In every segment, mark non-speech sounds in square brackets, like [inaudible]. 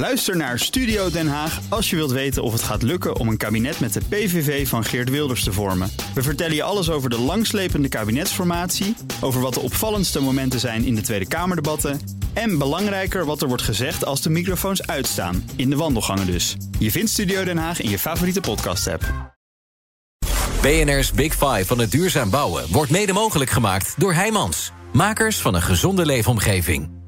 Luister naar Studio Den Haag als je wilt weten of het gaat lukken om een kabinet met de PVV van Geert Wilders te vormen. We vertellen je alles over de langslepende kabinetsformatie, over wat de opvallendste momenten zijn in de Tweede Kamerdebatten en belangrijker wat er wordt gezegd als de microfoons uitstaan, in de wandelgangen dus. Je vindt Studio Den Haag in je favoriete podcast-app. BNR's Big Five van het duurzaam bouwen wordt mede mogelijk gemaakt door Heijmans. Makers van een gezonde leefomgeving.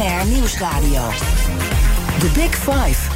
BNR Nieuwsradio. The Big Five.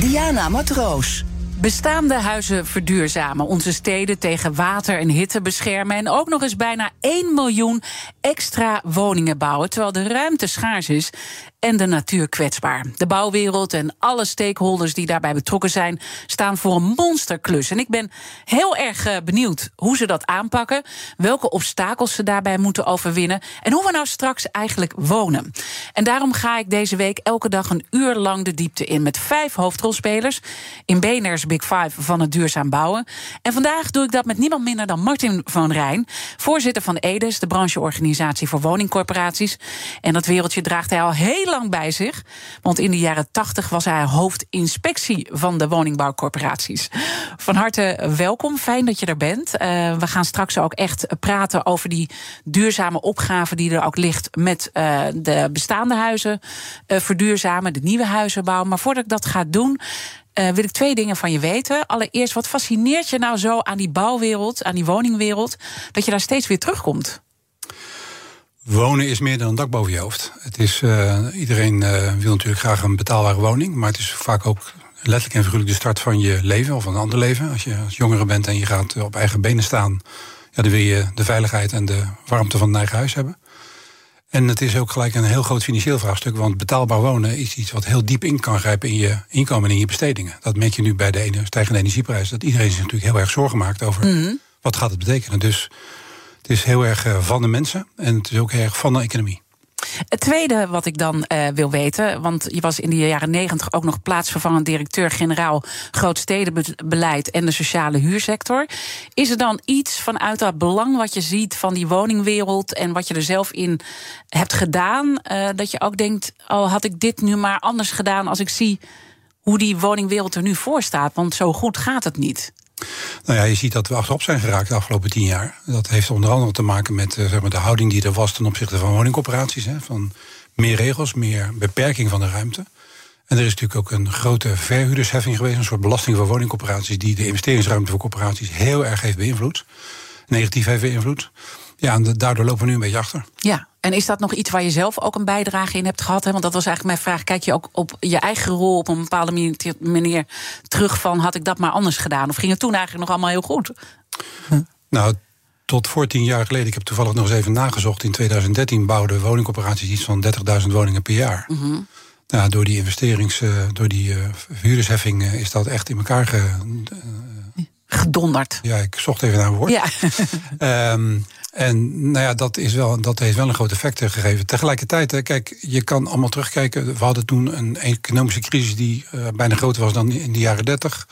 Diana Matroos. Bestaande huizen verduurzamen, onze steden tegen water en hitte beschermen en ook nog eens bijna 1 miljoen extra woningen bouwen, terwijl de ruimte schaars is en de natuur kwetsbaar. De bouwwereld en alle stakeholders die daarbij betrokken zijn, staan voor een monsterklus. En ik ben heel erg eh, benieuwd hoe ze dat aanpakken, welke obstakels ze daarbij moeten overwinnen en hoe we nou straks eigenlijk wonen. En daarom ga ik deze week elke dag een uur lang de diepte in met vijf hoofdrolspelers in BNR's Big Five van het duurzaam bouwen. En vandaag doe ik dat met niemand minder dan Martin van Rijn, voorzitter van EDES, de brancheorganisatie voor woningcorporaties. En dat wereldje draagt hij al heel lang bij zich. Want in de jaren tachtig was hij hoofdinspectie van de woningbouwcorporaties. Van harte welkom, fijn dat je er bent. Uh, we gaan straks ook echt praten over die duurzame opgave die er ook ligt met uh, de bestaande huizen uh, verduurzamen, de nieuwe huizen bouwen. Maar voordat ik dat ga doen. Wil ik twee dingen van je weten. Allereerst, wat fascineert je nou zo aan die bouwwereld, aan die woningwereld, dat je daar steeds weer terugkomt? Wonen is meer dan een dak boven je hoofd. Het is, uh, iedereen uh, wil natuurlijk graag een betaalbare woning, maar het is vaak ook letterlijk en figuurlijk de start van je leven of van een ander leven. Als je als jongere bent en je gaat op eigen benen staan, ja, dan wil je de veiligheid en de warmte van een eigen huis hebben. En het is ook gelijk een heel groot financieel vraagstuk, want betaalbaar wonen is iets wat heel diep in kan grijpen in je inkomen en in je bestedingen. Dat merk je nu bij de stijgende energieprijzen, dat iedereen zich natuurlijk heel erg zorgen maakt over mm -hmm. wat gaat het betekenen. Dus het is heel erg van de mensen en het is ook erg van de economie. Het tweede wat ik dan uh, wil weten, want je was in de jaren negentig ook nog plaatsvervangend directeur-generaal grootstedenbeleid en de sociale huursector. Is er dan iets vanuit dat belang wat je ziet van die woningwereld en wat je er zelf in hebt gedaan, uh, dat je ook denkt, oh had ik dit nu maar anders gedaan als ik zie hoe die woningwereld er nu voor staat, want zo goed gaat het niet. Nou ja, je ziet dat we achterop zijn geraakt de afgelopen tien jaar. Dat heeft onder andere te maken met uh, zeg maar de houding die er was ten opzichte van woningcorporaties. Hè, van meer regels, meer beperking van de ruimte. En er is natuurlijk ook een grote verhuurdersheffing geweest, een soort belasting voor woningcorporaties, die de investeringsruimte voor corporaties heel erg heeft beïnvloed. Negatief heeft beïnvloed. Ja, en daardoor lopen we nu een beetje achter. Ja, en is dat nog iets waar je zelf ook een bijdrage in hebt gehad? Hè? Want dat was eigenlijk mijn vraag. Kijk je ook op je eigen rol op een bepaalde manier terug van... had ik dat maar anders gedaan? Of ging het toen eigenlijk nog allemaal heel goed? Hm. Nou, tot voor tien jaar geleden, ik heb toevallig nog eens even nagezocht... in 2013 bouwden woningcorporaties iets van 30.000 woningen per jaar. Mm -hmm. nou, door die investerings, uh, door die uh, huurdersheffing uh, is dat echt in elkaar ge, gedonderd. Ja, ik zocht even naar een woord. Ja. um, [laughs] En nou ja, dat, is wel, dat heeft wel een groot effect gegeven. Tegelijkertijd, kijk, je kan allemaal terugkijken. We hadden toen een economische crisis die uh, bijna groter was dan in de jaren 30.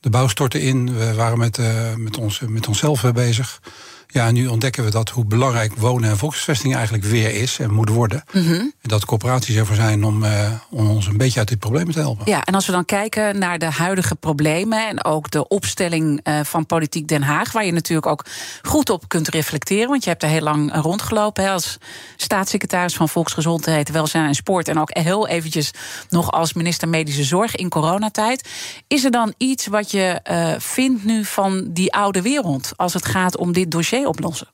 De bouw stortte in. We waren met, uh, met, ons, met onszelf bezig. Ja, nu ontdekken we dat hoe belangrijk wonen en volksvesting eigenlijk weer is en moet worden. Mm -hmm. En dat corporaties ervoor zijn om, uh, om ons een beetje uit dit probleem te helpen. Ja, en als we dan kijken naar de huidige problemen en ook de opstelling uh, van Politiek Den Haag, waar je natuurlijk ook goed op kunt reflecteren, want je hebt er heel lang rondgelopen hè, als staatssecretaris van Volksgezondheid, Welzijn en Sport en ook heel eventjes nog als minister Medische Zorg in coronatijd. Is er dan iets wat je uh, vindt nu van die oude wereld als het gaat om dit dossier? Oplossen?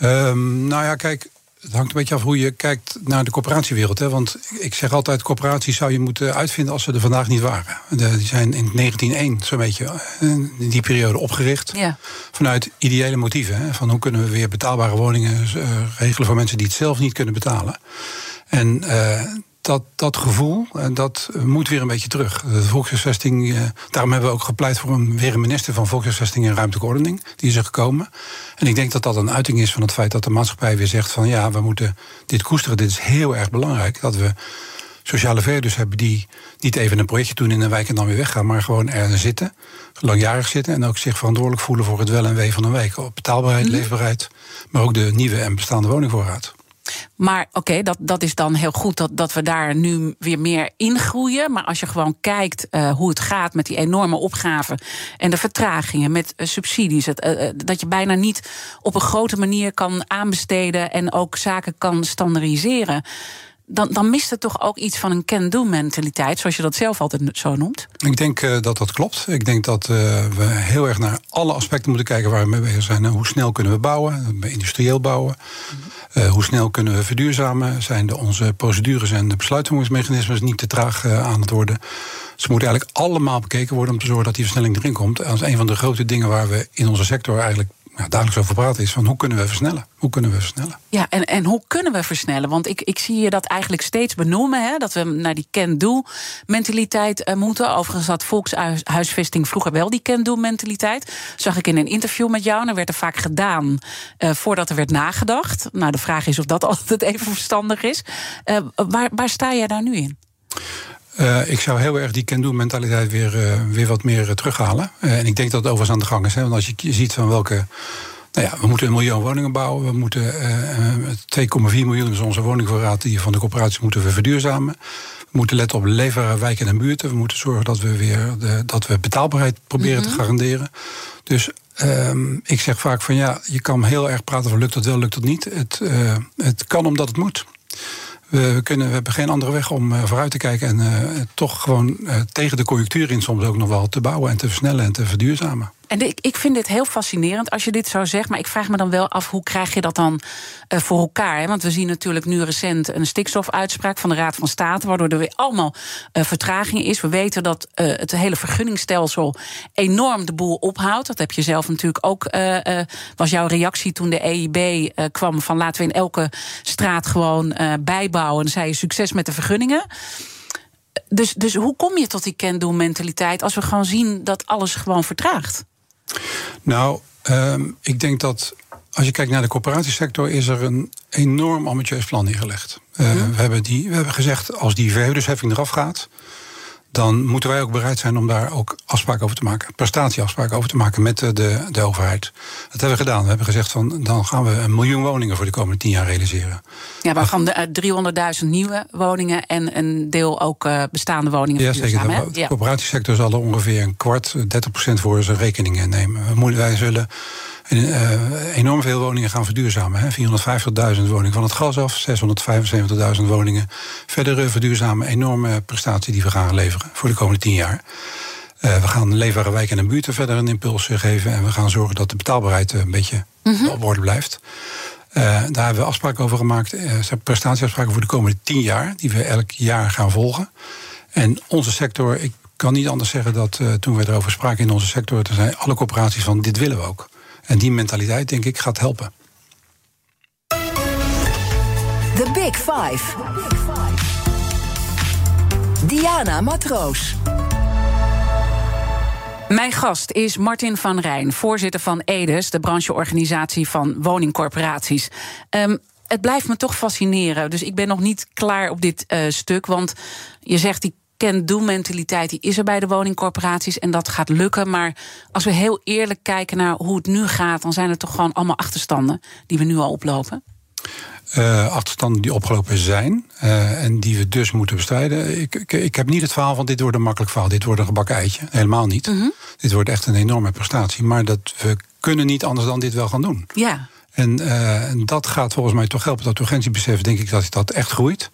Um, nou ja, kijk, het hangt een beetje af hoe je kijkt naar de coöperatiewereld. Hè? Want ik zeg altijd, coöperaties zou je moeten uitvinden als ze er vandaag niet waren. De, die zijn in 1901 zo'n beetje in die periode opgericht. Ja. Vanuit ideële motieven. Hè? Van hoe kunnen we weer betaalbare woningen uh, regelen voor mensen die het zelf niet kunnen betalen. En uh, dat, dat gevoel, dat moet weer een beetje terug. De volkshuisvesting, daarom hebben we ook gepleit voor een, weer een minister van Volkshuisvesting en Ruimtelijke Ordening. Die is er gekomen. En ik denk dat dat een uiting is van het feit dat de maatschappij weer zegt van ja, we moeten dit koesteren, dit is heel erg belangrijk. Dat we sociale verhuurders hebben die niet even een projectje doen in een wijk en dan weer weggaan, maar gewoon er zitten, langjarig zitten en ook zich verantwoordelijk voelen voor het wel en wee van een wijk. Op betaalbaarheid, mhm. leefbaarheid, maar ook de nieuwe en bestaande woningvoorraad. Maar oké, dat, dat is dan heel goed dat, dat we daar nu weer meer in groeien. Maar als je gewoon kijkt uh, hoe het gaat met die enorme opgaven en de vertragingen met uh, subsidies, uh, dat je bijna niet op een grote manier kan aanbesteden en ook zaken kan standaardiseren dan, dan mist het toch ook iets van een can-do-mentaliteit, zoals je dat zelf altijd zo noemt? Ik denk uh, dat dat klopt. Ik denk dat uh, we heel erg naar alle aspecten moeten kijken waar we mee bezig zijn. Hoe snel kunnen we bouwen, industrieel bouwen? Uh, hoe snel kunnen we verduurzamen? Zijn de, onze procedures en de besluitvormingsmechanismes niet te traag aan het worden? Ze moeten eigenlijk allemaal bekeken worden om te zorgen dat die versnelling erin komt. Als een van de grote dingen waar we in onze sector eigenlijk ja, dagelijks praten is van hoe kunnen we versnellen? Hoe kunnen we versnellen? Ja, en, en hoe kunnen we versnellen? Want ik, ik zie je dat eigenlijk steeds benoemen, hè, dat we naar die can-do-mentaliteit uh, moeten. Overigens had volkshuisvesting vroeger wel die can-do-mentaliteit. Zag ik in een interview met jou, en werd er vaak gedaan uh, voordat er werd nagedacht. Nou, de vraag is of dat [laughs] altijd even verstandig is. Uh, waar, waar sta jij daar nu in? Uh, ik zou heel erg die can-do-mentaliteit weer, uh, weer wat meer uh, terughalen. en ik denk dat het overigens aan de gang is. Hè, want als je ziet van welke. Nou ja, we moeten een miljoen woningen bouwen. We moeten 2,4 miljoen is onze woningvoorraad die van de corporaties moeten we verduurzamen. We moeten letten op leefbare wijken en buurten. We moeten zorgen dat we weer de, dat we betaalbaarheid proberen te mhm. garanderen. Dus um, ik zeg vaak van ja, je kan heel erg praten van lukt dat wel, lukt dat niet. Het, het kan omdat het moet. We, kunnen, we hebben geen andere weg om uh, vooruit te kijken en uh, toch gewoon uh, tegen de conjunctuur in soms ook nog wel te bouwen en te versnellen en te verduurzamen. En ik, ik vind dit heel fascinerend als je dit zo zegt. Maar ik vraag me dan wel af, hoe krijg je dat dan uh, voor elkaar? Hè? Want we zien natuurlijk nu recent een stikstofuitspraak van de Raad van State... waardoor er weer allemaal uh, vertraging is. We weten dat uh, het hele vergunningstelsel enorm de boel ophoudt. Dat heb je zelf natuurlijk ook... was jouw reactie toen de EIB kwam van... laten we in elke straat gewoon bijbouwen. En zei je succes met de vergunningen. Dus, dus hoe kom je tot die can-do-mentaliteit... als we gewoon zien dat alles gewoon vertraagt? Nou, um, ik denk dat als je kijkt naar de corporatiesector, is er een enorm ambitieus plan neergelegd. Uh, we, hebben die, we hebben gezegd, als die verhuurdersheffing eraf gaat, dan moeten wij ook bereid zijn om daar ook afspraken over te maken. Prestatieafspraken over te maken met de, de, overheid. Dat hebben we gedaan. We hebben gezegd van dan gaan we een miljoen woningen voor de komende tien jaar realiseren. Ja, waarvan de 300.000 nieuwe woningen en een deel ook uh, bestaande woningen. Ja, zeker. De, de corporatiesector zal er ongeveer een kwart, 30% voor zijn rekeningen nemen. Wij zullen uh, enorm veel woningen gaan verduurzamen. 450.000 woningen van het gas af, 675.000 woningen. Verdere verduurzamen, enorme prestatie die we gaan leveren voor de komende tien jaar. Uh, we gaan leefbare wijken en buurten verder een impuls geven. En we gaan zorgen dat de betaalbaarheid een beetje mm op orde blijft. Uh, daar hebben we afspraken over gemaakt. Prestatieafspraken voor de komende tien jaar, die we elk jaar gaan volgen. En onze sector, ik kan niet anders zeggen dat toen we erover spraken in onze sector, er zijn alle corporaties van dit willen we ook. En die mentaliteit, denk ik, gaat helpen. The Big Five. Diana Matroos. Mijn gast is Martin van Rijn, voorzitter van EDES, de brancheorganisatie van woningcorporaties. Um, het blijft me toch fascineren. Dus ik ben nog niet klaar op dit uh, stuk. Want je zegt die can-do-mentaliteit die is er bij de woningcorporaties en dat gaat lukken. Maar als we heel eerlijk kijken naar hoe het nu gaat, dan zijn er toch gewoon allemaal achterstanden die we nu al oplopen. Uh, achterstanden die opgelopen zijn uh, en die we dus moeten bestrijden. Ik, ik, ik, heb niet het verhaal van dit wordt een makkelijk verhaal, dit wordt een gebakken eitje. Helemaal niet. -hmm. Dit wordt echt een enorme prestatie. Maar dat we kunnen niet anders dan dit wel gaan doen. Ja. En uh, dat gaat volgens mij toch helpen. Dat urgentiebesef, denk ik dat dat echt groeit.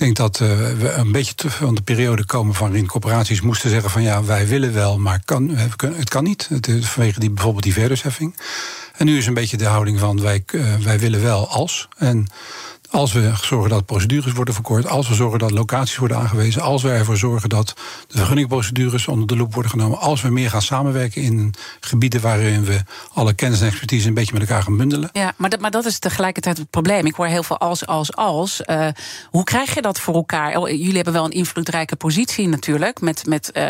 Denk dat uh, we een beetje van de periode komen waarin corporaties moesten zeggen van ja, wij willen wel, maar kan, het kan niet. Het is vanwege die, bijvoorbeeld die verdersheffing. En nu is een beetje de houding van wij, uh, wij willen wel als. En als we zorgen dat procedures worden verkort, als we zorgen dat locaties worden aangewezen, als we ervoor zorgen dat de vergunningprocedures onder de loep worden genomen, als we meer gaan samenwerken in gebieden waarin we alle kennis en expertise een beetje met elkaar gaan bundelen. Ja, maar dat, maar dat is tegelijkertijd het probleem. Ik hoor heel veel als, als, als. Uh, hoe krijg je dat voor elkaar? Oh, jullie hebben wel een invloedrijke positie natuurlijk, met, met uh,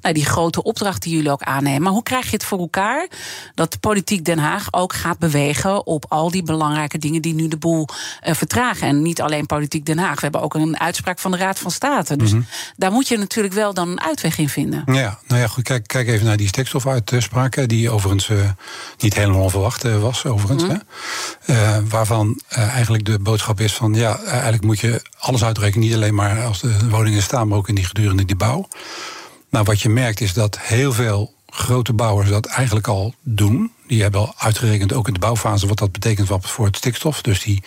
nou, die grote opdracht die jullie ook aannemen. Maar hoe krijg je het voor elkaar dat politiek Den Haag ook gaat bewegen op al die belangrijke dingen die nu de boel uh? En niet alleen politiek Den Haag. We hebben ook een uitspraak van de Raad van State. Dus daar moet je natuurlijk wel dan een uitweg in vinden. Ja, nou ja, goed. Kijk, kijk even naar die stikstofuitspraak. Die overigens eh, niet helemaal onverwacht eh, was, overigens. hè. Eh, waarvan eigenlijk de boodschap is van ja, eigenlijk moet je alles uitrekenen. Niet alleen maar als de woningen staan, maar ook in die gedurende die bouw. Nou, wat je merkt is dat heel veel grote bouwers dat eigenlijk al doen. Die hebben al uitgerekend, ook in de bouwfase, wat dat betekent voor het stikstof. Dus die,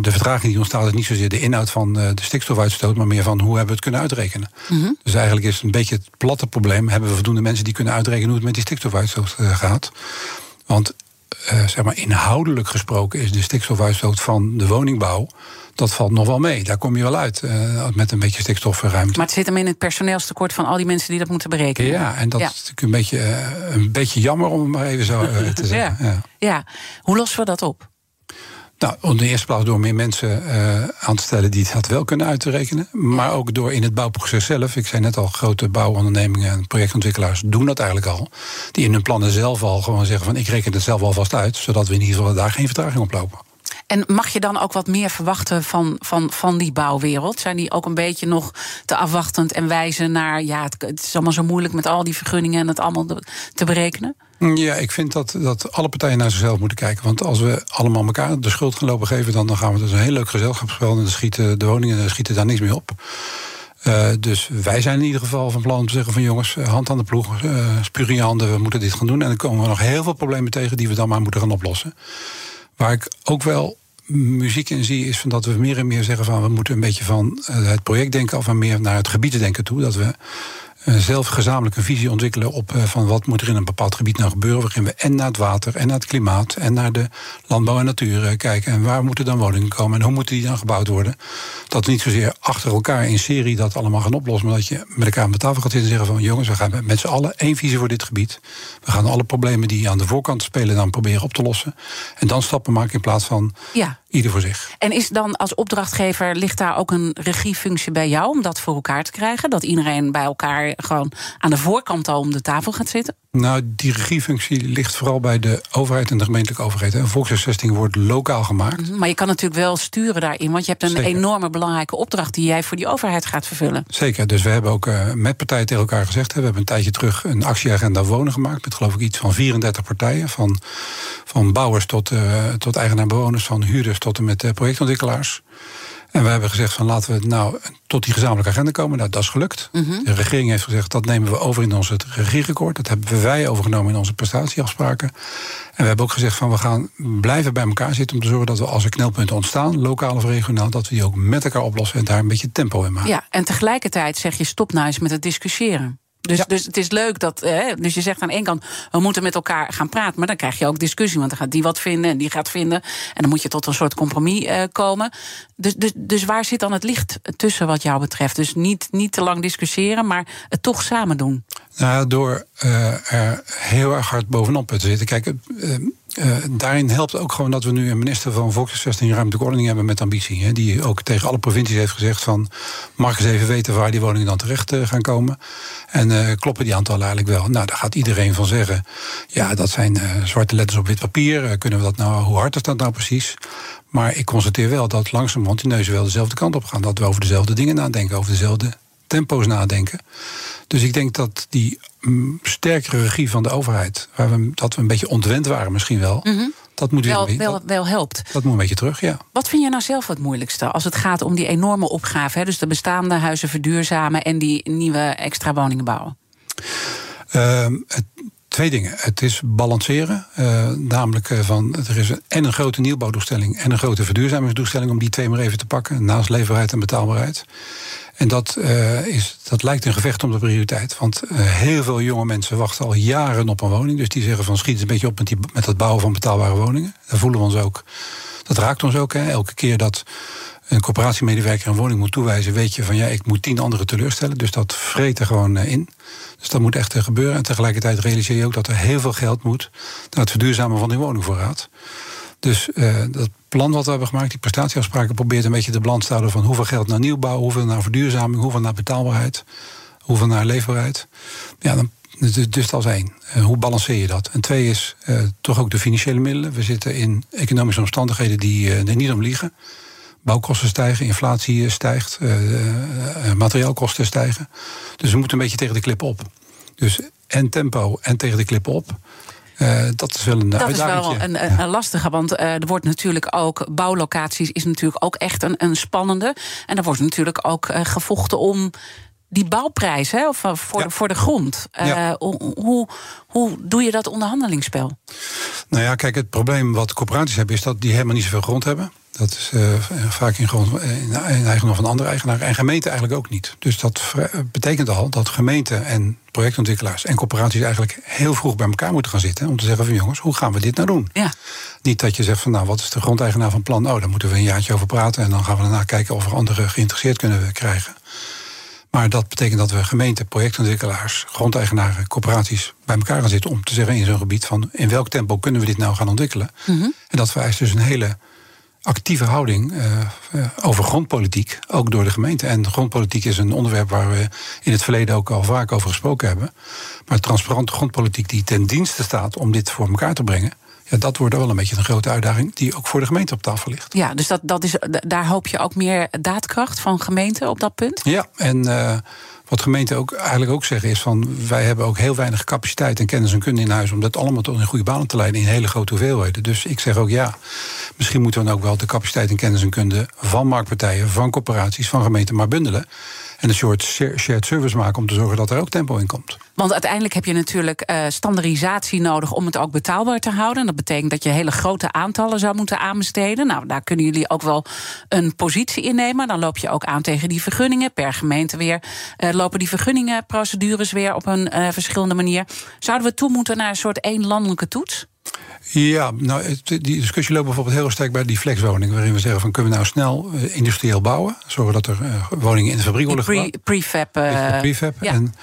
de vertraging die ontstaat is niet zozeer de inhoud van eh, de stikstofuitstoot, maar meer van hoe hebben we het kunnen uitrekenen. Dus eigenlijk is het een beetje het platte probleem: hebben we voldoende mensen die kunnen uitrekenen hoe het met die stikstofuitstoot eh, gaat? Want eh, zeg maar inhoudelijk gesproken is de stikstofuitstoot van de woningbouw. Dat valt nog wel mee. Daar kom je wel uit eh, met een beetje stikstofruimte. Maar het zit hem in het personeelstekort van al die mensen die dat moeten berekenen. Ja, en dat Ja. is natuurlijk een beetje, eh, een beetje jammer om het maar even zo eh, te [laughs] zeggen. Ja. Ja, hoe lossen we dat op? Nou, in de eerste plaats door meer mensen eh, aan te stellen die dat wel kunnen uitrekenen. Maar ook door in het bouwproces zelf. Ik zei net al, grote bouwondernemingen en projectontwikkelaars doen dat eigenlijk al. Die in hun plannen zelf al gewoon zeggen van ik reken het zelf alvast uit. Zodat we in ieder geval daar geen vertraging op lopen. En mag je dan ook wat meer verwachten van, van, van die bouwwereld? Zijn die ook een beetje nog te afwachtend en wijzen naar... ja, het, het is allemaal zo moeilijk met al die vergunningen... en het allemaal te berekenen? Ja, ik vind dat, dat alle partijen naar zichzelf moeten kijken. Want als we allemaal elkaar de schuld gaan lopen geven... dan, dan gaan we dus een heel leuk gezelschapsspel... en dan schieten de woningen dan schieten daar niks meer op. Eh, dus wij zijn in ieder geval van plan om te zeggen van jongens, eh, hand aan de ploeg, eh spuug in je handen, we moeten dit gaan doen. En dan komen we nog heel veel problemen tegen die we dan maar moeten gaan oplossen. Waar ik ook wel muziek in zie, is van dat we meer en meer zeggen van we moeten een beetje van eh, het projectdenken af en meer naar het gebiedendenken toe. Dat we eh, zelf gezamenlijk een visie ontwikkelen op eh, van wat moet er in een bepaald gebied nou gebeuren. Waarin we en naar het water en naar het klimaat en naar de landbouw en natuur eh, kijken. En waar moeten dan woningen komen en hoe moeten die dan gebouwd worden. Dat niet zozeer achter elkaar in serie dat allemaal gaan oplossen. Maar dat je met elkaar aan de tafel gaat zitten en zeggen van jongens, we gaan met- met z'n allen één visie voor dit gebied. We gaan alle problemen die aan de voorkant spelen dan proberen op te lossen. En dan stappen maken in plaats van Ja. Ieder voor zich. En is dan als opdrachtgever, ligt daar ook een regiefunctie bij jou... om dat voor elkaar te krijgen? Dat iedereen bij elkaar gewoon aan de voorkant al om de tafel gaat zitten? Nou, die regiefunctie ligt vooral bij de overheid en de gemeentelijke overheid. Een volkshuisvesting wordt lokaal gemaakt. Maar je kan natuurlijk wel sturen daarin... want je hebt een Zeker. enorme belangrijke opdracht... die jij voor die overheid gaat vervullen. Zeker, dus we hebben ook eh, met partijen tegen elkaar gezegd... we hebben een tijdje terug een actieagenda wonen gemaakt... met geloof ik iets van 34 partijen. Van, van bouwers tot, eh, tot eigenaar-bewoners, van huurders tot en met eh, projectontwikkelaars. En we hebben gezegd van laten we nou tot die gezamenlijke agenda komen. Nou, dat is gelukt. De regering heeft gezegd dat nemen we over in ons het regierecord. Dat hebben wij overgenomen in onze prestatieafspraken. En we hebben ook gezegd van we gaan blijven bij elkaar zitten... om te zorgen dat we als er knelpunten ontstaan, lokaal of regionaal... dat we die ook met elkaar oplossen en daar een beetje tempo in maken. Ja, en tegelijkertijd zeg je stop nou eens met het discussiëren. Dus, Ja. dus het is leuk dat. Hè, dus je zegt aan één kant, we moeten met elkaar gaan praten. Maar dan krijg je ook discussie. Want dan gaat die wat vinden en die gaat vinden. En dan moet je tot een soort compromis eh, komen. Dus, dus, dus waar zit dan het licht tussen wat jou betreft? Dus niet, niet te lang discussiëren, maar het toch samen doen. Nou, door eh, er heel erg hard bovenop te zitten. Kijk, eh, eh, daarin helpt ook gewoon dat we nu een minister van Volkshuisvesting en Ruimtelijke Ordening hebben met ambitie. Hè, die ook tegen alle provincies heeft gezegd van mag eens even weten waar die woningen dan terecht eh, gaan komen. En eh, kloppen die aantallen eigenlijk wel? Nou, daar gaat iedereen van zeggen. Ja, dat zijn zwarte letters op wit papier. Kunnen we dat nou, hoe hard is dat nou precies? Maar ik constateer wel dat langzamerhand die neuzen wel dezelfde kant op gaan. Dat we over dezelfde dingen nadenken, over dezelfde tempo's nadenken. Dus ik denk dat die mm, sterkere regie van de overheid, waar we, dat we een beetje ontwend waren misschien wel, dat, moet weer, Wel, beetje- wel, wel helpt. dat moet een beetje terug, ja. Wat vind je nou zelf het moeilijkste als het gaat om die enorme opgave? Hè? Dus de bestaande huizen verduurzamen en die nieuwe extra woningen bouwen. Ehm, het, twee dingen. Het is balanceren. eh, namelijk eh, van er is een, en een grote nieuwbouwdoelstelling en een grote verduurzamingsdoelstelling om die twee maar even te pakken. Naast leverbaarheid en betaalbaarheid. En dat, eh, is, dat lijkt een gevecht om de prioriteit. Want heel veel jonge mensen wachten al jaren op een woning. Dus die zeggen van schiet eens een beetje op met, die, met het bouwen van betaalbare woningen. Daar voelen we ons ook. Dat raakt ons ook. Hè. Elke keer dat een corporatiemedewerker een woning moet toewijzen, weet je van ja, ik moet tien anderen teleurstellen. Dus dat vreet er gewoon eh, in. Dus dat moet echt eh, gebeuren. En tegelijkertijd realiseer je ook dat er heel veel geld moet naar het verduurzamen van die woningvoorraad. Dus eh, dat plan wat we hebben gemaakt, die prestatieafspraken, probeert een beetje de balans te houden van hoeveel geld naar nieuwbouw, hoeveel naar verduurzaming, hoeveel naar betaalbaarheid, hoeveel naar leefbaarheid. Ja, dan dus, dus dat is één. Hoe balanceer je dat? En twee is toch ook de financiële middelen. We zitten in economische omstandigheden die er niet om liegen. Bouwkosten stijgen, inflatie stijgt, materiaalkosten stijgen. Dus we moeten een beetje tegen de klip op. Dus en tempo en tegen de klip op. Uh, dat is wel een dat is wel een, een, lastige, want uh, er wordt natuurlijk ook... bouwlocaties is natuurlijk ook echt een, een spannende. En er wordt natuurlijk ook uh, gevochten om die bouwprijs, hè, of voor, ja. de, voor de grond. Ja. hoe, hoe doe je dat onderhandelingsspel? Nou ja, kijk, het probleem wat corporaties hebben... is dat die helemaal niet zoveel grond hebben. Dat is uh, vaak in, grond, in eigendom van andere eigenaren. En gemeenten eigenlijk ook niet. Dus dat betekent al dat gemeenten en projectontwikkelaars en corporaties eigenlijk heel vroeg bij elkaar moeten gaan zitten. Om te zeggen van jongens, hoe gaan we dit nou doen? Ja. Niet dat je zegt van nou, wat is de grondeigenaar van plan? Oh, daar moeten we een jaartje over praten. En dan gaan we daarna kijken of we anderen geïnteresseerd kunnen krijgen. Maar dat betekent dat we gemeenten, projectontwikkelaars, grondeigenaren, corporaties bij elkaar gaan zitten om te zeggen in zo'n gebied van in welk tempo kunnen we dit nou gaan ontwikkelen. Mm -hmm. En dat vereist dus een hele actieve houding uh, over grondpolitiek, ook door de gemeente. En grondpolitiek is een onderwerp waar we in het verleden ook al vaak over gesproken hebben. Maar transparante grondpolitiek die ten dienste staat om dit voor elkaar te brengen. Ja, dat wordt wel een beetje een grote uitdaging die ook voor de gemeente op tafel ligt. Ja, dus dat, dat is, daar hoop je ook meer daadkracht van gemeenten op dat punt? Ja, en uh, wat gemeenten ook eigenlijk ook zeggen is van wij hebben ook heel weinig capaciteit en kennis en kunde in huis om dat allemaal tot een goede baan te leiden in hele grote hoeveelheden. Dus ik zeg ook ja, misschien moeten we dan ook wel de capaciteit en kennis en kunde van marktpartijen, van corporaties, van gemeenten maar bundelen. En een soort shared service maken om te zorgen dat er ook tempo in komt. Want uiteindelijk heb je natuurlijk uh, standaardisatie nodig om het ook betaalbaar te houden. En dat betekent dat je hele grote aantallen zou moeten aanbesteden. Nou, daar kunnen jullie ook wel een positie in nemen. Dan loop je ook aan tegen die vergunningen. Per gemeente weer uh, lopen die vergunningenprocedures weer op een uh, verschillende manier. Zouden we toe moeten naar een soort één landelijke toets? Ja, nou, het, die discussie loopt bijvoorbeeld heel sterk bij die flexwoningen, waarin we zeggen van kunnen we nou snel uh, industrieel bouwen, zorgen dat er uh, woningen in de fabriek worden pre, gebouwd. Prefab. Uh, prefab. Ja. En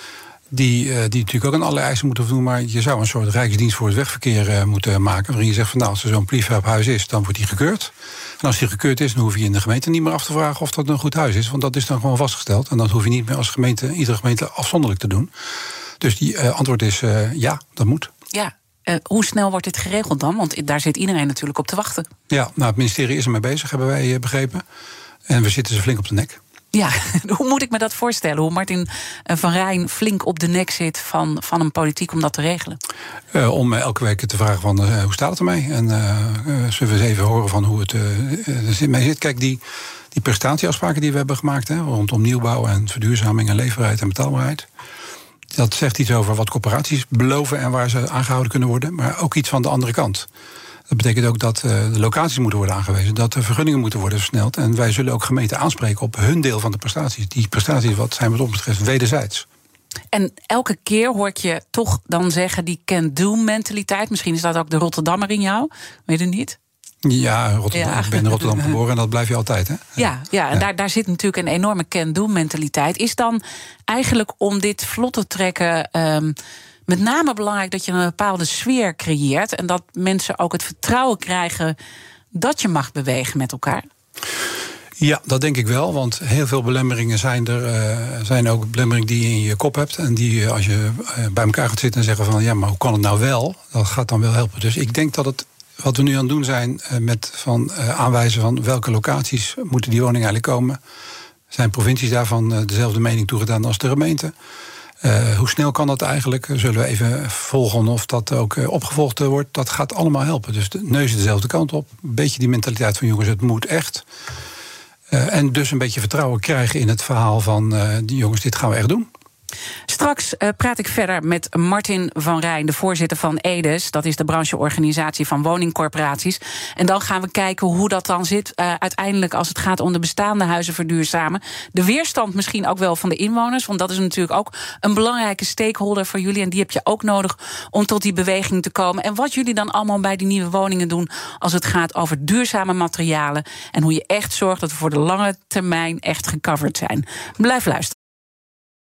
die, die natuurlijk ook aan allerlei eisen moeten voldoen, maar je zou een soort rijksdienst voor het wegverkeer moeten maken, waarin je zegt van nou, als er zo'n prefab huis is, dan wordt die gekeurd. En als die gekeurd is, dan hoef je in de gemeente niet meer af te vragen of dat een goed huis is, want dat is dan gewoon vastgesteld. En dat hoef je niet meer als gemeente, iedere gemeente afzonderlijk te doen. Dus die antwoord is ja, dat moet. Ja, uh, hoe snel wordt dit geregeld dan? Want daar zit iedereen natuurlijk op te wachten. Ja, nou, het ministerie is ermee bezig, hebben wij uh, begrepen. En we zitten ze flink op de nek. Ja, [laughs] hoe moet ik me dat voorstellen? Hoe Martin eh, van Rijn flink op de nek zit van, van een politiek om dat te regelen? Uh, om elke week te vragen van uh, hoe staat het ermee? En zullen we eens even horen van hoe het ermee zit? Kijk, die, die prestatieafspraken die we hebben gemaakt... Hè, rondom nieuwbouw en verduurzaming en leefbaarheid en betaalbaarheid... Dat zegt iets over wat corporaties beloven en waar ze aangehouden kunnen worden, maar ook iets van de andere kant. Dat betekent ook dat uh, de locaties moeten worden aangewezen, dat de vergunningen moeten worden versneld. En wij zullen ook gemeenten aanspreken op hun deel van de prestaties. Die prestaties wat zijn wat ons betreft wederzijds. En elke keer hoor ik je toch dan zeggen die can-do-mentaliteit. Misschien is dat ook de Rotterdammer in jou, weet je niet? Ja, Rotterdam. Ja. ik ben in Rotterdam geboren en dat blijf je altijd, hè? Ja, ja en ja. Daar, daar zit natuurlijk een enorme can-do-mentaliteit. Is dan eigenlijk om dit vlot te trekken... Um, met name belangrijk dat je een bepaalde sfeer creëert... en dat mensen ook het vertrouwen krijgen dat je mag bewegen met elkaar? Ja, dat denk ik wel. Want heel veel belemmeringen zijn er. Uh, zijn ook belemmeringen die je in je kop hebt. En die als je uh, bij elkaar gaat zitten en zeggen van ja, maar hoe kan het nou wel? Dat gaat dan wel helpen. Dus ik denk dat het wat we nu aan het doen zijn uh, met van, uh, aanwijzen van welke locaties moeten die woningen eigenlijk komen. Zijn provincies daarvan uh, dezelfde mening toegedaan als de gemeente? hoe snel kan dat eigenlijk? Zullen we even volgen of dat ook opgevolgd wordt? Dat gaat allemaal helpen. Dus de neus dezelfde kant op. Een beetje die mentaliteit van jongens, het moet echt. en dus een beetje vertrouwen krijgen in het verhaal van die jongens, dit gaan we echt doen. Straks uh, praat ik verder met Martin van Rijn, de voorzitter van EDES. Dat is de brancheorganisatie van woningcorporaties. En dan gaan we kijken hoe dat dan zit uh, uiteindelijk als het gaat om de bestaande huizen verduurzamen. De weerstand misschien ook wel van de inwoners, want dat is natuurlijk ook een belangrijke stakeholder voor jullie. En die heb je ook nodig om tot die beweging te komen. En wat jullie dan allemaal bij die nieuwe woningen doen als het gaat over duurzame materialen. En hoe je echt zorgt dat we voor de lange termijn echt gecoverd zijn. Blijf luisteren.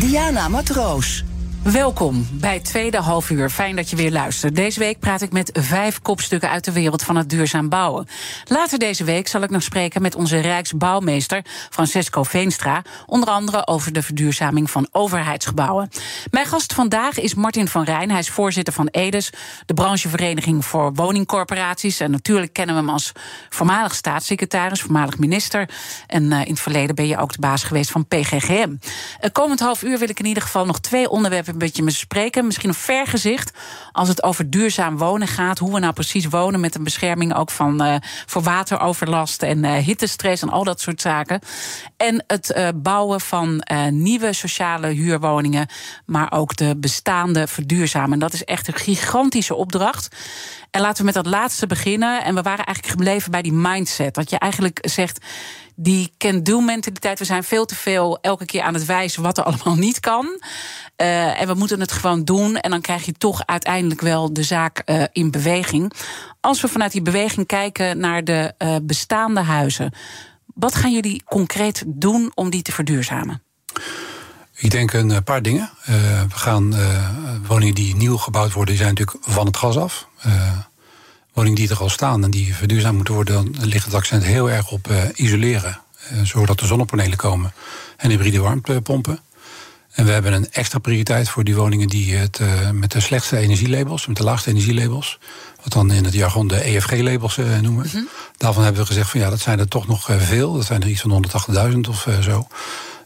Diana Matroos. Welkom bij tweede halfuur. Fijn dat je weer luistert. Deze week praat ik met vijf kopstukken uit de wereld van het duurzaam bouwen. Later deze week zal ik nog spreken met onze Rijksbouwmeester Francesco Veenstra. Onder andere over de verduurzaming van overheidsgebouwen. Mijn gast vandaag is Martin van Rijn. Hij is voorzitter van EDES, de branchevereniging voor woningcorporaties. En natuurlijk kennen we hem als voormalig staatssecretaris, voormalig minister. En uh, in het verleden ben je ook de baas geweest van PGGM. Uh, komend half uur wil ik in ieder geval nog twee onderwerpen een beetje me spreken. Misschien een vergezicht als het over duurzaam wonen gaat. Hoe we nou precies wonen met een bescherming ook van, uh, voor wateroverlast en uh, hittestress en al dat soort zaken. En het uh, bouwen van nieuwe sociale huurwoningen, maar ook de bestaande verduurzamen. En dat is echt een gigantische opdracht. En laten we met dat laatste beginnen. En we waren eigenlijk gebleven bij die mindset. Dat je eigenlijk zegt die can-do-mentaliteit. We zijn veel te veel elke keer aan het wijzen wat er allemaal niet kan. Uh, en we moeten het gewoon doen. En dan krijg je toch uiteindelijk wel de zaak uh, in beweging. Als we vanuit die beweging kijken naar de uh, bestaande huizen. Wat gaan jullie concreet doen om die te verduurzamen? Ik denk een paar dingen. we gaan woningen die nieuw gebouwd worden, zijn natuurlijk van het gas af woningen die er al staan en die verduurzaamd moeten worden, dan ligt het accent heel erg op isoleren. Zodat er zonnepanelen komen en hybride warmtepompen. En we hebben een extra prioriteit voor die woningen die het uh, met de slechtste energielabels, met de laagste energielabels, wat dan in het jargon de EFG-labels noemen. Mm -hmm. Daarvan hebben we gezegd van ja, dat zijn er toch nog veel. Dat zijn er iets van 180.000 of zo.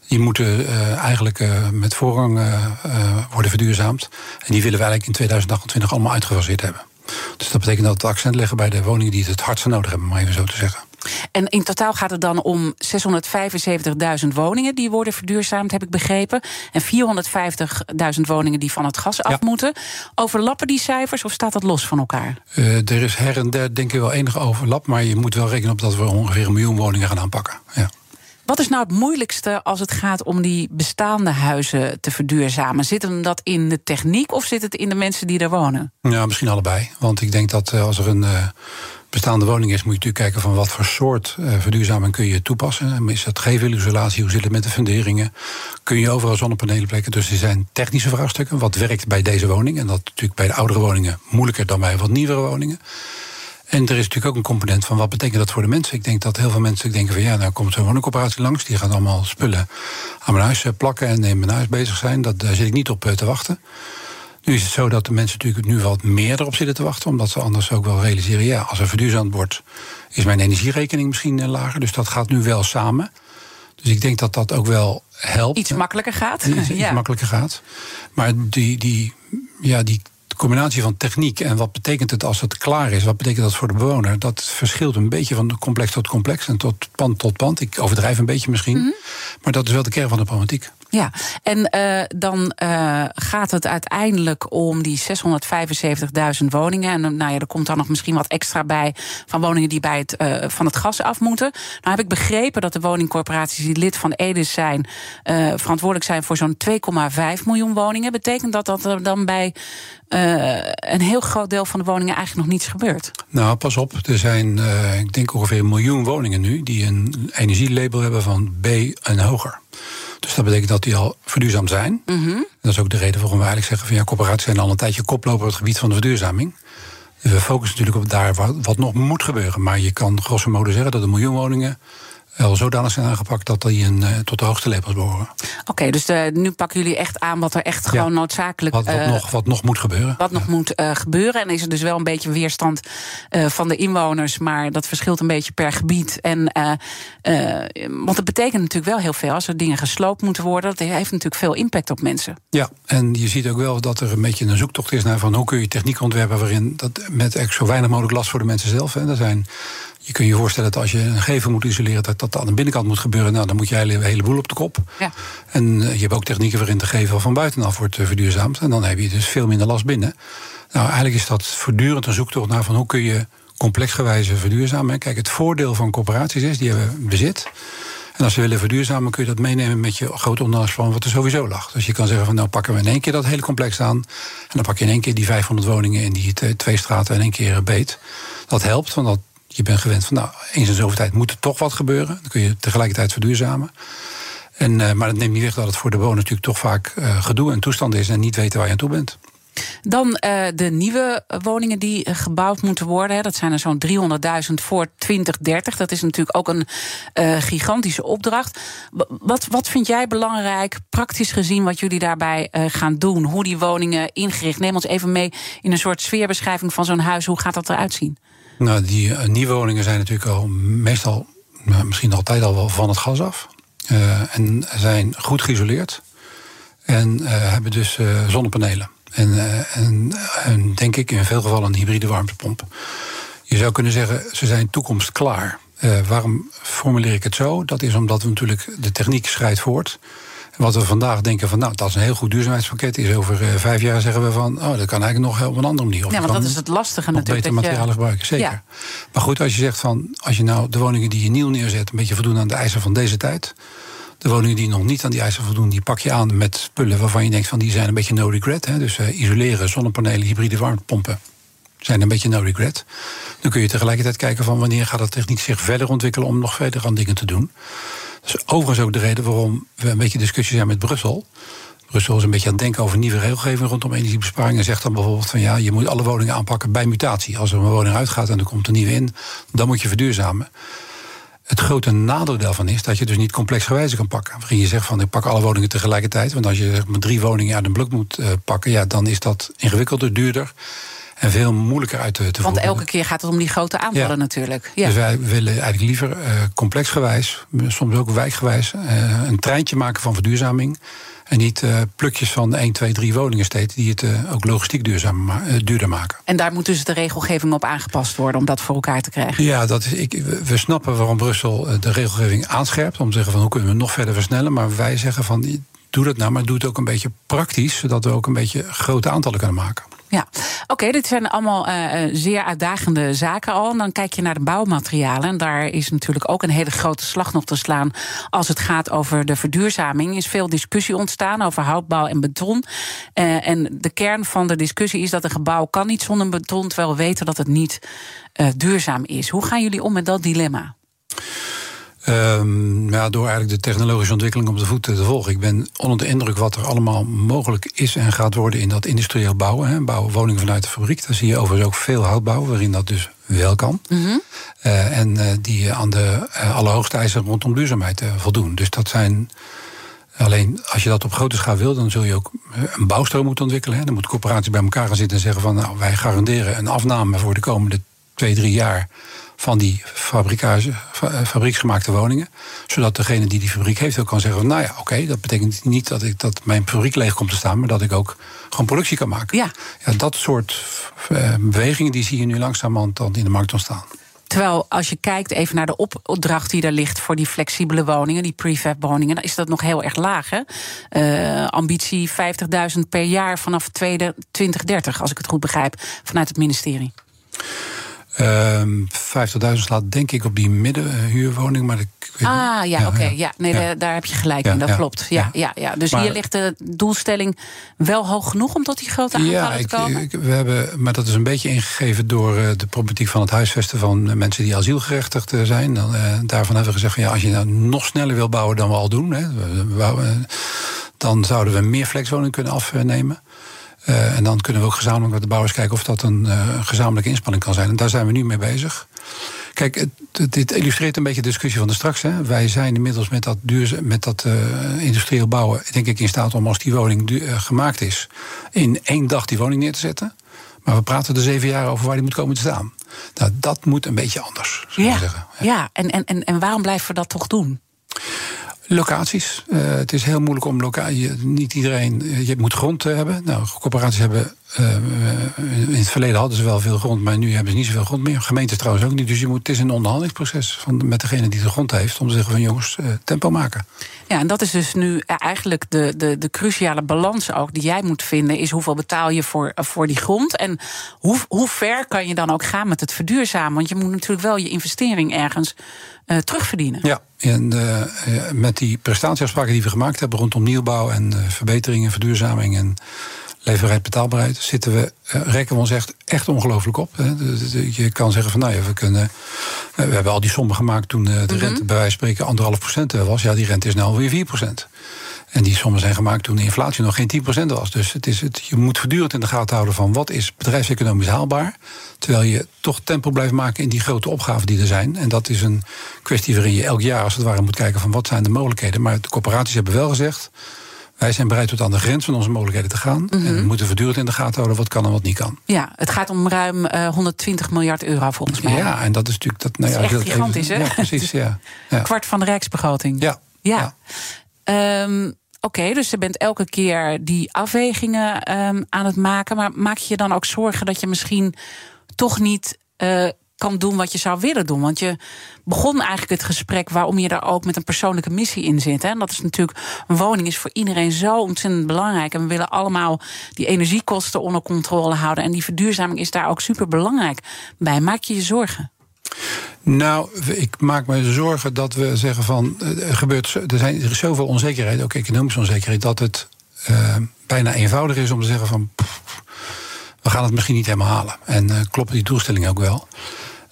Die moeten eigenlijk met voorrang worden verduurzaamd. En die willen we eigenlijk in 2028 allemaal uitgefaseerd hebben. Dus dat betekent dat we het accent leggen bij de woningen die het het hardste nodig hebben, maar even zo te zeggen. En in totaal gaat het dan om 675.000 woningen die worden verduurzaamd, heb ik begrepen. En 450.000 woningen die van het gas af ja. moeten. Overlappen die cijfers of staat dat los van elkaar? Uh, er is her en der denk ik wel enige overlap, maar je moet wel rekenen op dat we ongeveer een miljoen woningen gaan aanpakken. Ja. Wat is nou het moeilijkste als het gaat om die bestaande huizen te verduurzamen? Zit hem dat in de techniek of zit het in de mensen die er wonen? Ja, misschien allebei. Want ik denk dat als er een uh, bestaande woning is, moet je natuurlijk kijken van wat voor soort uh, verduurzaming kun je toepassen. Is dat gevelisolatie? Hoe zit het met de funderingen? Kun je overal zonnepanelen plekken? Dus er zijn technische vraagstukken. Wat werkt bij deze woning? En dat natuurlijk bij de oudere woningen moeilijker dan bij wat nieuwere woningen. En er is natuurlijk ook een component van wat betekent dat voor de mensen. Ik denk dat heel veel mensen denken van ja, nou komt zo'n woningcorporatie langs, die gaat allemaal spullen aan mijn huis plakken en in mijn huis bezig zijn. Dat, daar zit ik niet op te wachten. Nu is het zo dat de mensen natuurlijk nu wat meer erop zitten te wachten, omdat ze anders ook wel realiseren, ja, als er verduurzaamd wordt, is mijn energierekening misschien lager. Dus dat gaat nu wel samen. Dus ik denk dat dat ook wel helpt. Iets makkelijker gaat. Iets, [laughs] makkelijker gaat. Maar die, die, ja, die combinatie van techniek en wat betekent het als het klaar is, wat betekent dat voor de bewoner, dat verschilt een beetje van complex tot complex en tot pand tot pand. Ik overdrijf een beetje misschien, mm -hmm. maar dat is wel de kern van de problematiek. Ja, en uh, dan uh, gaat het uiteindelijk om die 675.000 woningen. En nou ja, er komt dan nog misschien wat extra bij van woningen die bij het, uh, van het gas af moeten. Nou heb ik begrepen dat de woningcorporaties die lid van EDIS zijn, verantwoordelijk zijn voor zo'n 2,5 miljoen woningen. Betekent dat dat er dan bij een heel groot deel van de woningen eigenlijk nog niets gebeurt? Nou, pas op. Er zijn, ik denk ongeveer een miljoen woningen nu die een energielabel hebben van B en hoger. Dus dat betekent dat die al verduurzaamd zijn. Mm -hmm. Dat is ook de reden waarom we eigenlijk zeggen van ja, corporaties zijn al een tijdje koploper op het gebied van de verduurzaming. Dus we focussen natuurlijk op daar wat, wat nog moet gebeuren. Maar je kan grosso modo zeggen dat een miljoen woningen wel zodanig zijn aangepakt dat die een, uh, tot de hoogste labels behoren. Oké, okay, dus de, nu pakken jullie echt aan wat er echt gewoon noodzakelijk... Wat, wat, uh, nog, wat nog moet gebeuren. Wat nog moet uh, gebeuren. En is er dus wel een beetje weerstand van de inwoners... maar dat verschilt een beetje per gebied. En, want het betekent natuurlijk wel heel veel... als er dingen gesloopt moeten worden. Dat heeft natuurlijk veel impact op mensen. Ja, en je ziet ook wel dat er een beetje een zoektocht is... naar van hoe kun je techniek ontwerpen... waarin dat met echt zo weinig mogelijk last voor de mensen zelf... Hè. Er zijn Je kunt je voorstellen dat als je een gevel moet isoleren, dat dat aan de binnenkant moet gebeuren. Nou, dan moet je een heleboel op de kop. Ja. En je hebt ook technieken waarin de gevel van buitenaf wordt verduurzaamd. En dan heb je dus veel minder last binnen. Nou, eigenlijk is dat voortdurend een zoektocht naar van hoe kun je complexgewijze verduurzamen. Kijk, het voordeel van corporaties is, die hebben bezit. En als ze willen verduurzamen, kun je dat meenemen met je grote onderhoudsplan, wat er sowieso lag. Dus je kan zeggen van nou pakken we in één keer dat hele complex aan. En dan pak je in één keer die 500 woningen in die twee straten in één keer beet. Dat helpt, want dat, je bent gewend van nou, eens in zoveel tijd moet er toch wat gebeuren. Dan kun je tegelijkertijd verduurzamen. En, uh, maar dat neemt niet weg dat het voor de bewoner natuurlijk toch vaak uh, gedoe en toestand is en niet weten waar je aan toe bent. Dan uh, de nieuwe woningen die gebouwd moeten worden. Dat zijn er zo'n 300.000 voor 2030. Dat is natuurlijk ook een gigantische opdracht. Wat, wat vind jij belangrijk, praktisch gezien, wat jullie daarbij gaan doen? Hoe die woningen ingericht? Neem ons even mee in een soort sfeerbeschrijving van zo'n huis. Hoe gaat dat eruit zien? Nou, die nieuwe woningen zijn natuurlijk al meestal, nou, misschien altijd al wel van het gas af. en zijn goed geïsoleerd. En hebben dus zonnepanelen. En, eh, en, en, denk ik in veel gevallen een hybride warmtepomp. Je zou kunnen zeggen, ze zijn toekomstklaar. Uh, waarom formuleer ik het zo? Dat is omdat we natuurlijk de techniek schrijdt voort. Wat we vandaag denken van, nou, dat is een heel goed duurzaamheidspakket. Is over uh, vijf jaar zeggen we van, oh, dat kan eigenlijk nog op een andere manier. Of ja, want dat is het lastige natuurlijk. Beter materialen je... gebruiken, zeker. Ja. Maar goed, als je zegt van, als je nou de woningen die je nieuw neerzet, een beetje voldoen aan de eisen van deze tijd. De woningen die nog niet aan die eisen voldoen, die pak je aan met spullen waarvan je denkt van die zijn een beetje no regret. Hè? Dus uh, isoleren, zonnepanelen, hybride warmtepompen zijn een beetje no regret. Dan kun je tegelijkertijd kijken van wanneer gaat de techniek zich verder ontwikkelen om nog verder aan dingen te doen. Dat is overigens ook de reden waarom we een beetje discussie zijn met Brussel. Brussel is een beetje aan het denken over nieuwe regelgeving rondom energiebesparing. En zegt dan bijvoorbeeld van ja, je moet alle woningen aanpakken bij mutatie. Als er een woning uitgaat en er komt een nieuwe in, dan moet je verduurzamen. Het grote nadeel daarvan is dat je dus niet complex gewijze kan pakken. Waarin je zegt van ik pak alle woningen tegelijkertijd. Want als je maar, drie woningen uit een blok moet uh, pakken, ja, dan is dat ingewikkelder, duurder. En veel moeilijker uit te, te Want elke keer gaat het om die grote aantallen ja. natuurlijk. Ja. Dus wij willen eigenlijk liever uh, complexgewijs, soms ook wijkgewijs, uh, een treintje maken van verduurzaming. En niet uh, plukjes van 1, 2, 3 woningen steeds, die het ook logistiek duurzaam ma duurder maken. En daar moet dus de regelgeving op aangepast worden om dat voor elkaar te krijgen? Ja, dat is, ik, we snappen waarom Brussel de regelgeving aanscherpt. Om te zeggen van hoe kunnen we nog verder versnellen. Maar wij zeggen van doe dat nou, maar doe het ook een beetje praktisch. Zodat we ook een beetje grote aantallen kunnen maken. Ja, oké, dit zijn allemaal uh, zeer uitdagende zaken al. En dan kijk je naar de bouwmaterialen. En daar is natuurlijk ook een hele grote slag nog te slaan. Als het gaat over de verduurzaming. Er is veel discussie ontstaan over houtbouw en beton. Uh, en de kern van de discussie is dat een gebouw kan niet zonder beton. Terwijl we weten dat het niet duurzaam is. Hoe gaan jullie om met dat dilemma? Um, ja, door eigenlijk de technologische ontwikkeling op de voet te volgen. Ik ben onder de indruk wat er allemaal mogelijk is en gaat worden in dat industrieel bouwen. Hè, bouwen woningen vanuit de fabriek. Daar zie je overigens ook veel houtbouw, waarin dat dus wel kan. Mm -hmm. uh, en uh, die aan de uh, allerhoogste eisen rondom duurzaamheid voldoen. Dus dat zijn. Alleen als je dat op grote schaal wil, dan zul je ook een bouwstroom moeten ontwikkelen. Hè. Dan moet corporaties bij elkaar gaan zitten en zeggen van nou, wij garanderen een afname voor de komende twee, drie jaar van die fabrieksgemaakte woningen. Zodat degene die die fabriek heeft ook kan zeggen: Nou ja, oké, okay, dat betekent niet dat, ik, dat mijn fabriek leeg komt te staan, maar dat ik ook gewoon productie kan maken. Ja. Ja, dat soort uh, bewegingen die zie je nu langzamerhand dan in de markt ontstaan. Terwijl als je kijkt even naar de opdracht die daar ligt voor die flexibele woningen, die prefab woningen, dan is dat nog heel erg laag. Hè? Uh, ambitie 50.000 per jaar vanaf 2030, als ik het goed begrijp, vanuit het ministerie. Um, 50.000 slaat denk ik op die middenhuurwoning. Maar ik weet ah, ja, ja oké. Okay, ja. Nee, ja. daar heb je gelijk in. Dat klopt. Ja, ja. Ja, Dus maar, hier ligt de doelstelling wel hoog genoeg om tot die grote aantallen te komen? Ik, we hebben, maar dat is een beetje ingegeven door uh, de problematiek van het huisvesten van mensen die asielgerechtigd zijn. Dan, daarvan hebben we gezegd: van, ja, als je nou nog sneller wil bouwen dan we al doen, hè, dan zouden we meer flexwoningen kunnen afnemen. Uh, en dan kunnen we ook gezamenlijk met de bouwers kijken of dat een uh, gezamenlijke inspanning kan zijn. En daar zijn we nu mee bezig. Kijk, het, het, dit illustreert een beetje de discussie van de straks. Hè. Wij zijn inmiddels met dat, duur, met dat uh, industrieel bouwen, denk ik, in staat om als die woning gemaakt is, in één dag die woning neer te zetten. Maar we praten er zeven jaar over waar die moet komen te staan. Nou, dat moet een beetje anders, zou ja, zeggen. Ja, en, en, en waarom blijven we dat toch doen? Locaties. Uh, het is heel moeilijk om locatie. Niet iedereen. Je moet grond hebben. Nou, corporaties hebben eh, in het verleden hadden ze wel veel grond, maar nu hebben ze niet zoveel grond meer. Gemeentes trouwens ook niet. Dus je moet, het is een onderhandelingsproces van, met degene die de grond heeft om te zeggen van jongens, uh, tempo maken. Ja, en dat is dus nu eigenlijk de, de, de cruciale balans ook die jij moet vinden. Is hoeveel betaal je voor, voor die grond? En hoe, hoe ver kan je dan ook gaan met het verduurzamen? Want je moet natuurlijk wel je investering ergens uh, terugverdienen. Ja, en uh, met die prestatieafspraken die we gemaakt hebben rondom nieuwbouw en uh, verbeteringen, verduurzaming en leverheid betaalbaarheid, zitten we, uh, rekken we ons echt, echt ongelooflijk op. Hè. Je kan zeggen van nou ja, we kunnen. we hebben al die sommen gemaakt toen de mm -hmm. rente bij wijze van spreken anderhalf procent was. Ja, die rente is nu alweer 4 procent. En die sommen zijn gemaakt toen de inflatie nog geen 10% was. Dus het is het, je moet voortdurend in de gaten houden van wat is bedrijfseconomisch haalbaar. Terwijl je toch tempo blijft maken in die grote opgaven die er zijn. En dat is een kwestie waarin je elk jaar als het ware moet kijken van wat zijn de mogelijkheden. Maar de corporaties hebben wel gezegd. Wij zijn bereid tot aan de grens van onze mogelijkheden te gaan. Mm -hmm. En we moeten voortdurend in de gaten houden wat kan en wat niet kan. Ja, het gaat om ruim uh, 120 miljard euro volgens mij. Ja, en dat is natuurlijk. Dat, nou ja, dat is echt gigantisch, hè? Ja, precies. [laughs] Ja. ja. Kwart van de rijksbegroting. Ja. Ja. ja. Um, Oké, okay, dus je bent elke keer die afwegingen um, aan het maken. Maar maak je je dan ook zorgen dat je misschien toch niet uh, kan doen wat je zou willen doen? Want je begon eigenlijk het gesprek waarom je daar ook met een persoonlijke missie in zit. Hè? En dat is natuurlijk, een woning is voor iedereen zo ontzettend belangrijk. En we willen allemaal die energiekosten onder controle houden. En die verduurzaming is daar ook super belangrijk bij. Maak je je zorgen? Nou, ik maak me zorgen dat we zeggen van er gebeurt, er, zijn, er zoveel onzekerheid, ook economische onzekerheid, dat het uh, bijna eenvoudig is om te zeggen van pff, we gaan het misschien niet helemaal halen. En uh, kloppen die doelstellingen ook wel.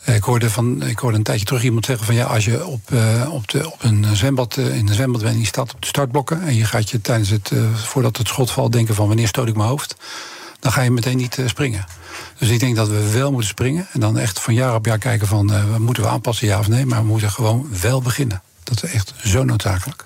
Uh, ik, hoorde van, ik hoorde een tijdje terug iemand zeggen van ja, als je op, op, de, op een zwembad, in een zwembad bent en je op de startblokken en je gaat je tijdens het, voordat het schot valt, denken van wanneer stoot ik mijn hoofd, dan ga je meteen niet springen. Dus ik denk dat we wel moeten springen. En dan echt van jaar op jaar kijken van moeten we aanpassen, ja of nee. Maar we moeten gewoon wel beginnen. Dat is echt zo noodzakelijk.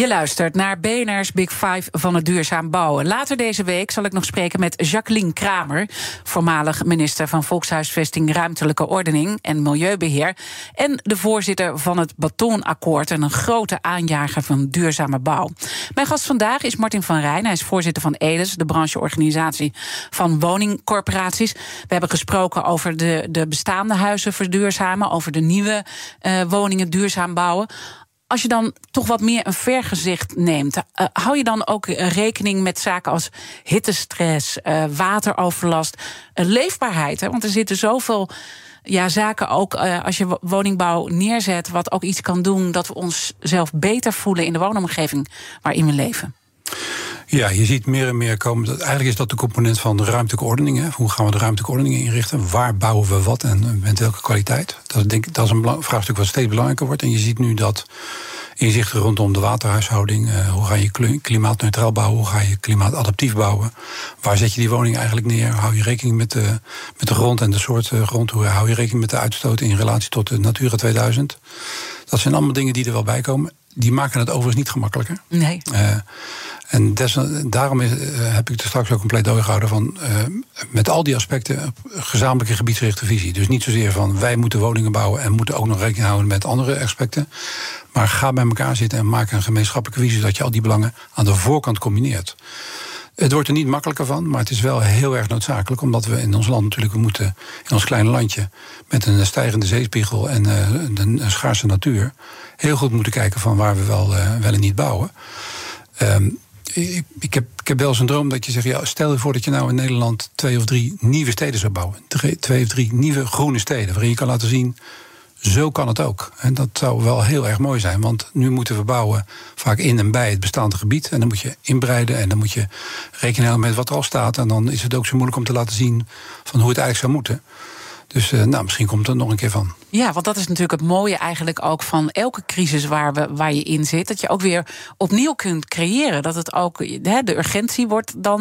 Je luistert naar BNR's Big Five van het duurzaam bouwen. Later deze week zal ik nog spreken met Jacqueline Kramer, voormalig minister van Volkshuisvesting, Ruimtelijke Ordening en Milieubeheer. En de voorzitter van het Batonakkoord en een grote aanjager van duurzame bouw. Mijn gast vandaag is Martin van Rijn. Hij is voorzitter van EDES, de brancheorganisatie van woningcorporaties. We hebben gesproken over de, de bestaande huizen verduurzamen, over de nieuwe uh, woningen duurzaam bouwen als je dan toch wat meer een vergezicht neemt, uh, hou je dan ook rekening met zaken als hittestress, uh, wateroverlast, leefbaarheid? Hè? Want er zitten zoveel ja, zaken ook als je woningbouw neerzet, wat ook iets kan doen dat we onszelf beter voelen in de woonomgeving waarin we leven. Ja, je ziet meer en meer komen. Dat, eigenlijk is dat de component van de ruimtelijke ordening. Hè. Hoe gaan we de ruimtelijke ordening inrichten? Waar bouwen we wat en met welke kwaliteit? Dat, denk, dat is een vraagstuk wat steeds belangrijker wordt. En je ziet nu dat inzichten rondom de waterhuishouding. Uh, hoe ga je klimaatneutraal bouwen? Hoe ga je klimaatadaptief bouwen? Waar zet je die woning eigenlijk neer? Hou je rekening met de, met de grond en de soort grond? Hoe hou je rekening met de uitstoot in relatie tot de Natura 2000? Dat zijn allemaal dingen die er wel bij komen. Die maken het overigens niet gemakkelijker. Nee. Uh, en daarom is, uh, heb ik er straks ook een pleidooi gehouden van uh, met al die aspecten gezamenlijke gebiedsgerichte visie. Dus niet zozeer van wij moeten woningen bouwen en moeten ook nog rekening houden met andere aspecten. Maar ga bij elkaar zitten en maak een gemeenschappelijke visie dat je al die belangen aan de voorkant combineert. Het wordt er niet makkelijker van, maar het is wel heel erg noodzakelijk. Omdat we in ons land natuurlijk, moeten in ons kleine landje... met een stijgende zeespiegel en uh, een, schaarse natuur... heel goed moeten kijken van waar we wel, wel en niet bouwen. Um, ik, ik, heb, wel een droom dat je zegt: ja, stel je voor dat je nou in Nederland twee of drie nieuwe steden zou bouwen. Twee of drie nieuwe groene steden, waarin je kan laten zien. Zo kan het ook. En dat zou wel heel erg mooi zijn. Want nu moeten we bouwen vaak in en bij het bestaande gebied. En dan moet je inbreiden en dan moet je rekening met wat er al staat. En dan is het ook zo moeilijk om te laten zien van hoe het eigenlijk zou moeten. Dus uh, nou, misschien komt er nog een keer van. Ja, want dat is natuurlijk het mooie eigenlijk ook van elke crisis waar, we, waar je in zit. Dat je ook weer opnieuw kunt creëren. Dat het ook, de urgentie wordt dan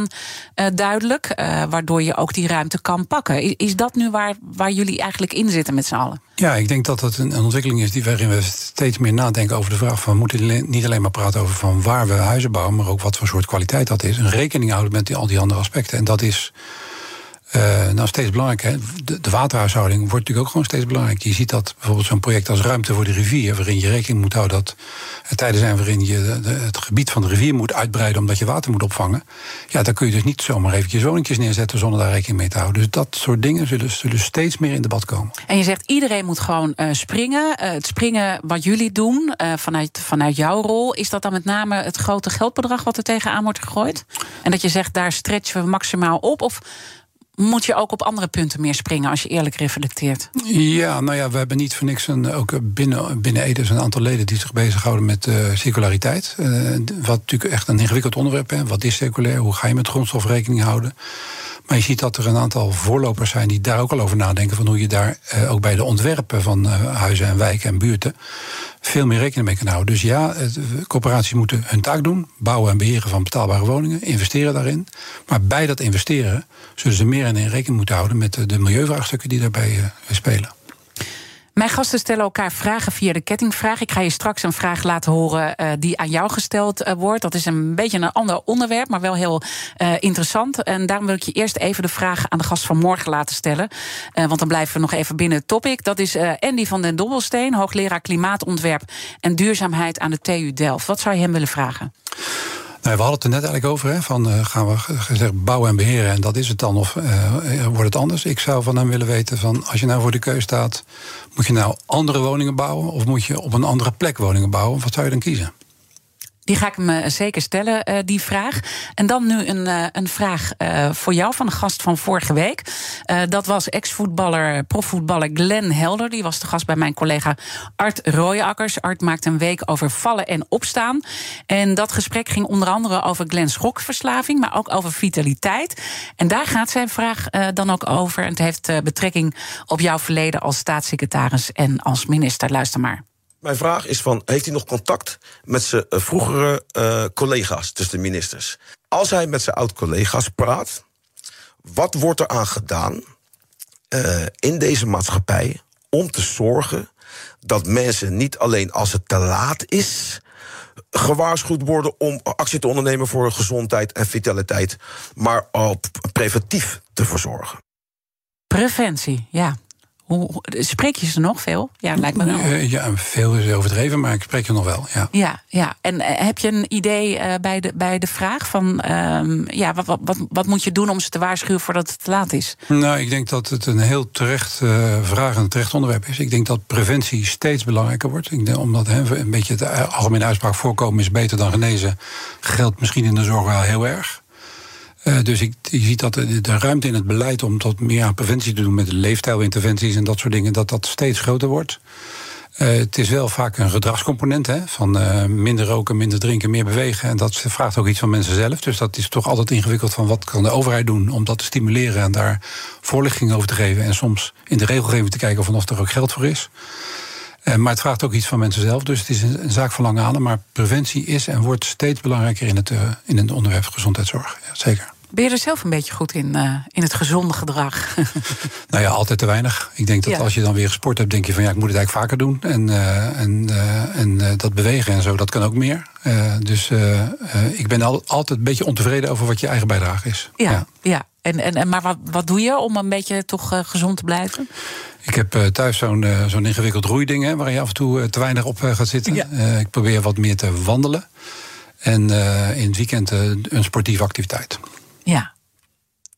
uh, duidelijk. Uh, waardoor je ook die ruimte kan pakken. Is, dat nu waar, waar jullie eigenlijk in zitten met z'n allen? Ja, ik denk dat dat een, een ontwikkeling is die waarin we steeds meer nadenken over de vraag van we moeten niet alleen maar praten over van waar we huizen bouwen, maar ook wat voor soort kwaliteit dat is. En rekening houden met die, al die andere aspecten. En dat is uh, nou, steeds belangrijker. De, de, waterhuishouding wordt natuurlijk ook gewoon steeds belangrijk. Je ziet dat bijvoorbeeld zo'n project als Ruimte voor de Rivier, waarin je rekening moet houden dat er tijden zijn waarin je de, het gebied van de rivier moet uitbreiden omdat je water moet opvangen. Ja, dan kun je dus niet zomaar eventjes woningjes neerzetten zonder daar rekening mee te houden. Dus dat soort dingen zullen, zullen steeds meer in debat komen. En je zegt iedereen moet gewoon uh, springen. Uh, het springen wat jullie doen vanuit, vanuit jouw rol, is dat dan met name het grote geldbedrag wat er tegenaan wordt gegooid? En dat je zegt daar stretchen we maximaal op? Of moet je ook op andere punten meer springen als je eerlijk reflecteert? Ja, nou ja, we hebben niet voor niks een, ook binnen, binnen Edes een aantal leden die zich bezighouden met uh, circulariteit. Uh, wat natuurlijk echt een ingewikkeld onderwerp is. Wat is circulair? Hoe ga je met grondstof rekening houden? Maar je ziet dat er een aantal voorlopers zijn die daar ook al over nadenken. van hoe je daar uh, ook bij de ontwerpen van huizen en wijken en buurten. Veel meer rekening mee kan houden. Dus ja, corporaties moeten hun taak doen: bouwen en beheren van betaalbare woningen, investeren daarin. Maar bij dat investeren zullen ze meer in rekening moeten houden met de milieuvraagstukken die daarbij uh, spelen. Mijn gasten stellen elkaar vragen via de kettingvraag. Ik ga je straks een vraag laten horen uh, die aan jou gesteld uh, wordt. Dat is een beetje een ander onderwerp, maar wel heel uh, interessant. En daarom wil ik je eerst even de vraag aan de gast van morgen laten stellen. want dan blijven we nog even binnen het topic. Dat is Andy van den Dobbelsteen, hoogleraar klimaatontwerp en duurzaamheid aan de TU Delft. Wat zou je hem willen vragen? Nou, we hadden het er net eigenlijk over. Hè, van, uh, gaan we gezegd bouwen en beheren en dat is het dan of uh, wordt het anders? Ik zou van hem willen weten van als je nou voor de keus staat... moet je nou andere woningen bouwen of moet je op een andere plek woningen bouwen? Wat zou je dan kiezen? Die ga ik me zeker stellen, uh, die vraag. En dan nu een, uh, een vraag voor jou van een gast van vorige week. dat was ex-voetballer, profvoetballer Glenn Helder. Die was de gast bij mijn collega Art Rooijakkers. Art maakt een week over vallen en opstaan. En dat gesprek ging onder andere over Glenn's schokverslaving, maar ook over vitaliteit. En daar gaat zijn vraag dan ook over. En het heeft betrekking op jouw verleden als staatssecretaris en als minister. Luister maar. Mijn vraag is van, heeft hij nog contact met zijn eh, vroegere uh, collega's tussen de ministers? Als hij met zijn oud-collega's praat, wat wordt er aan gedaan uh, in deze maatschappij om te zorgen dat mensen niet alleen als het te laat is gewaarschuwd worden om actie te ondernemen voor gezondheid en vitaliteit, maar op preventief te verzorgen? Preventie, ja. Hoe, spreek je ze nog veel? Ja, lijkt me wel. Ja, veel is overdreven, maar ik spreek je nog wel. Ja, ja. ja. En uh, heb je een idee uh, bij, de, bij de vraag van uh, ja, wat, wat, wat, wat, moet je doen om ze te waarschuwen voordat het te laat is? Nou, ik denk dat het een heel terecht uh, vraag en terecht onderwerp is. Ik denk dat preventie steeds belangrijker wordt. Ik denk, omdat he, een beetje de algemene uitspraak voorkomen is beter dan genezen, geldt misschien in de zorg wel heel erg. Uh, dus ik, je ziet dat de, ruimte in het beleid om tot meer aan preventie te doen met leefstijlinterventies en dat soort dingen, dat dat steeds groter wordt. Uh, het is wel vaak een gedragscomponent, hè, van uh, minder roken, minder drinken, meer bewegen. En dat vraagt ook iets van mensen zelf. Dus dat is toch altijd ingewikkeld van wat kan de overheid doen om dat te stimuleren en daar voorlichting over te geven. En soms in de regelgeving te kijken of er ook geld voor is. Uh, maar het vraagt ook iets van mensen zelf. Dus het is een, een zaak van lange adem. Maar preventie is en wordt steeds belangrijker in het, in het onderwerp gezondheidszorg. Ja, zeker. Ben je er zelf een beetje goed in, uh, in het gezonde gedrag? [laughs] nou ja, altijd te weinig. Ik denk dat ja. als je dan weer gesport hebt, denk je van ja, ik moet het eigenlijk vaker doen. En, uh, en, uh, en dat bewegen en zo, dat kan ook meer. dus ik ben al, altijd een beetje ontevreden over wat je eigen bijdrage is. Ja, ja. ja. En, en, en, maar wat, wat doe je om een beetje toch gezond te blijven? Ik heb thuis zo'n zo'n ingewikkeld roeiding hè, waar je af en toe te weinig op gaat zitten. Ja. ik probeer wat meer te wandelen. En in het weekend een sportieve activiteit. Ja,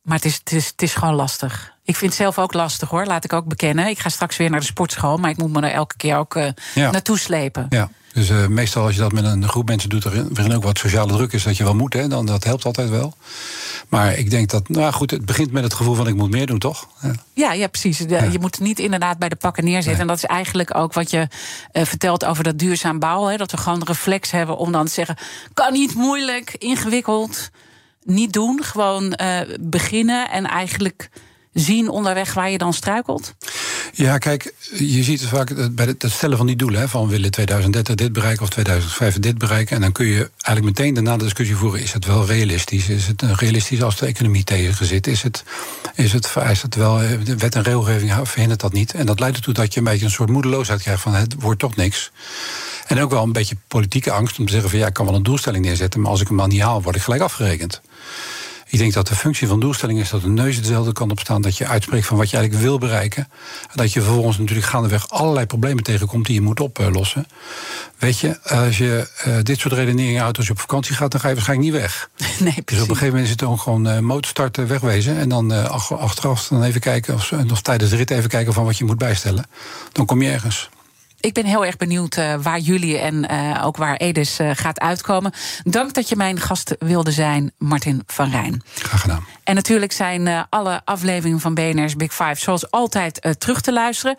maar het is, het, is, het is gewoon lastig. Ik vind het zelf ook lastig hoor, laat ik ook bekennen. Ik ga straks weer naar de sportschool, maar ik moet me er elke keer ook ja. naartoe slepen. Ja. Dus uh, meestal als je dat met een groep mensen doet, waarin ook wat sociale druk is, dat je wel moet, hè, dan dat helpt altijd wel. Maar ik denk dat, nou goed, het begint met het gevoel van ik moet meer doen, toch? Ja, ja, ja precies. De, ja. Je moet niet inderdaad bij de pakken neerzetten. Nee. En dat is eigenlijk ook wat je uh, vertelt over dat duurzaam bouwen. Hè, dat we gewoon de reflex hebben om dan te zeggen: kan niet moeilijk, ingewikkeld niet doen. Gewoon uh, beginnen en eigenlijk zien onderweg waar je dan struikelt? Ja, kijk, je ziet het vaak bij het stellen van die doelen. Hè, van willen 2030 dit bereiken of 2050 dit bereiken. En dan kun je eigenlijk meteen daarna de discussie voeren: is het wel realistisch? Is het realistisch als de economie tegen zit? Is het, is het vereist het wel? De wet en regelgeving verhindert dat niet. En dat leidt ertoe dat je een beetje een soort moedeloosheid krijgt van het wordt toch niks. En ook wel een beetje politieke angst om te zeggen van ja, ik kan wel een doelstelling neerzetten, maar als ik hem dan niet haal, word ik gelijk afgerekend. Ik denk dat de functie van doelstelling is dat de neus dezelfde kant op staan. Dat je uitspreekt van wat je eigenlijk wil bereiken. En dat je vervolgens natuurlijk gaandeweg allerlei problemen tegenkomt die je moet oplossen. Weet je, als je uh, dit soort redeneringen houdt als je op vakantie gaat, dan ga je waarschijnlijk niet weg. [laughs] Nee, precies. Dus op een gegeven moment is het dan gewoon uh, motorstarten, wegwezen. En dan uh, achteraf dan even kijken, of nog tijdens de rit even kijken van wat je moet bijstellen. Dan kom je ergens. Ik ben heel erg benieuwd uh, waar jullie en uh, ook waar Edis uh, gaat uitkomen. Dank dat je mijn gast wilde zijn, Martin van Rijn. Graag gedaan. En natuurlijk zijn alle afleveringen van BNR's Big Five zoals altijd terug te luisteren.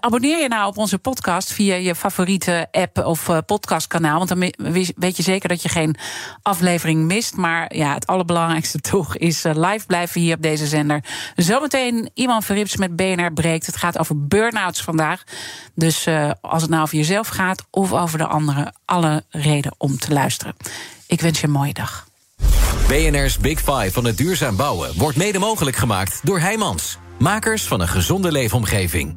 abonneer je nou op onze podcast via je favoriete app of podcastkanaal. Want dan weet je zeker dat je geen aflevering mist. Maar ja, het allerbelangrijkste [laughs] toch is live blijven hier op deze zender. Zometeen Iman Verrips met BNR breekt. Het gaat over burn-outs vandaag. Dus als het nou over jezelf gaat of over de anderen, alle reden om te luisteren. Ik wens je een mooie dag. BNR's Big Five van het duurzaam bouwen wordt mede mogelijk gemaakt door Heijmans. Makers van een gezonde leefomgeving.